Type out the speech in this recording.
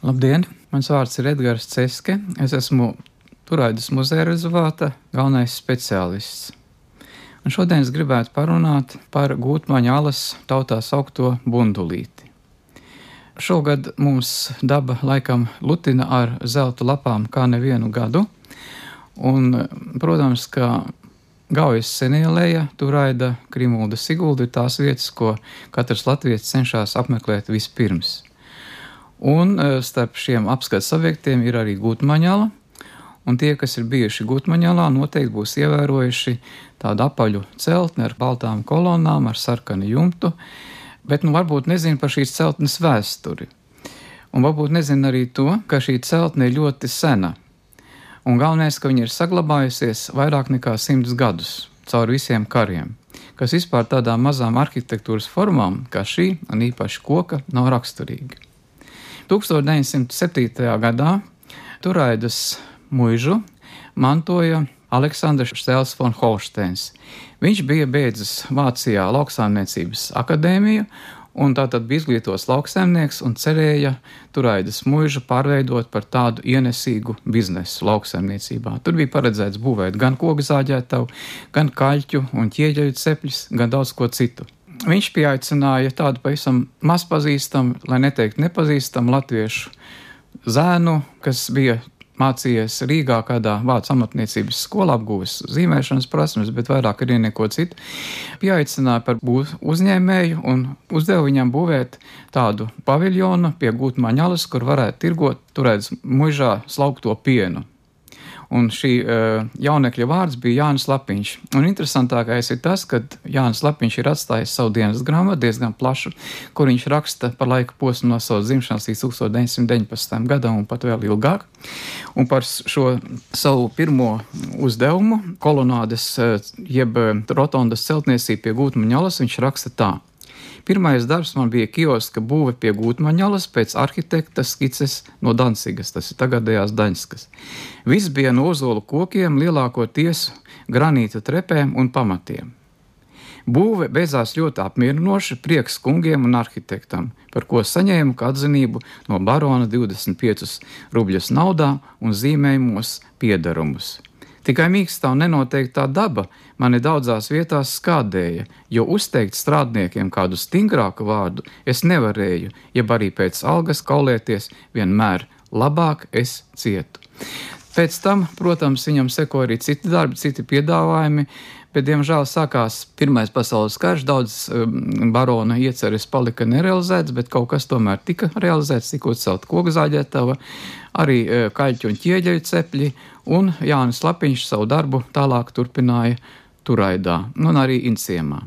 Labdien! Mans vārds ir Edgars Ceske. Es esmu Turaidas muzeja rezervāta galvenais speciālists. Un šodien es gribētu parunāt par gūtmaņa alas tautā saukto bundulīti. Šogad mums daba laikam lutina ar zelta lapām kā nevienu gadu, un, protams, ka Gaujas senielēja, Turaida, Krimulda, Sigulda ir tās vietas, ko katrs latviečs cenšas apmeklēt vispirms. Un e, starp šiem apskates objektiem ir arī gūtmaņāla. Un tie, kas ir bijuši gūtmaņālā, noteikti būs ievērojuši tādu apaļu celtni ar baltām kolonām, ar sarkanu jumtu, bet nu varbūt nezina par šīs celtnes vēsturi. Un varbūt nezina arī to, ka šī celtne ir ļoti sena. Un galvenais, ka viņa ir saglabājusies vairāk nekā simts gadus cauri visiem kariem, kas vispār tādām mazām arhitektūras formām kā šī, un īpaši koka, nav raksturīgi. 1907. gadā Turaidas mužu mantoja Aleksandrs Stēls von Holsteins. Viņš bija beidzis Vācijā lauksaimniecības akadēmiju un tātad bija izglītos lauksaimnieks un cerēja Turaidas mūžu pārveidot par tādu ienesīgu biznesu lauksaimniecībā. Tur bija paredzēts būvēt gan koku zāģētavu, gan kaļķu un ķieģeļu cepļus, gan daudz ko citu viņš pieaicināja tādu pavisam maz pazīstamu, lai neteiktu nepazīstamu latviešu zēnu, kas bija mācījies Rīgā kādā vācu amatniecības skolā, apguvis zīmēšanas prasmes, bet vairāk arī neko citu. Pieaicināja par uzņēmēju un uzdeva viņam būvēt tādu paviljonu pie gūtmaņalas, kur varētu tirgot turēt mužā slaukto pienu un šī uh, jaunekļa vārds bija Jānis Lapiņš. Un interesantākais ir tas, ka Jānis Lapiņš ir atstājis savu dienas grāmatu diezgan plašu, kur viņš raksta par laika posmu no savas dzimšanas līdz 1919. gadam un pat vēl ilgāk. Un par šo savu pirmo uzdevumu, kolonādes jeb rotondas celtniecību pie Gūtmaņalas, viņš raksta tā. Pirmais darbs man bija kioska būve pie Gūtmaņalas pēc arhitekta skices no Dansigas, tas ir tagadējās Daņskas. Viss bija no ozolu kokiem, lielākoties granīta trepēm un pamatiem. Būve beidzās ļoti apmierinoši, prieks kungiem un arhitektam, par ko saņēmu atzinību no barona 25 rubļus naudā un zīmējumos piedarumus. Tikai mīkstā un nenoteiktā daba mani daudzās vietās skādēja, jo uzteikt strādniekiem kādu stingrāku vārdu es nevarēju, jeb arī pēc algas kaulēties vienmēr labāk es cietu. Pēc tam, protams, viņam seko arī citi darbi, citi piedāvājumi, bet, diemžēl, sākās Pirmais pasaules karš, daudz um, barona ieceres palika nerealizēts, bet kaut kas tomēr tika realizēts, tika uzcelt koku zāģētava, arī uh, kaļķu un ķieģeļu cepļi, un Jānis Lapiņš savu darbu tālāk turpināja Turaidā un arī Inciemā.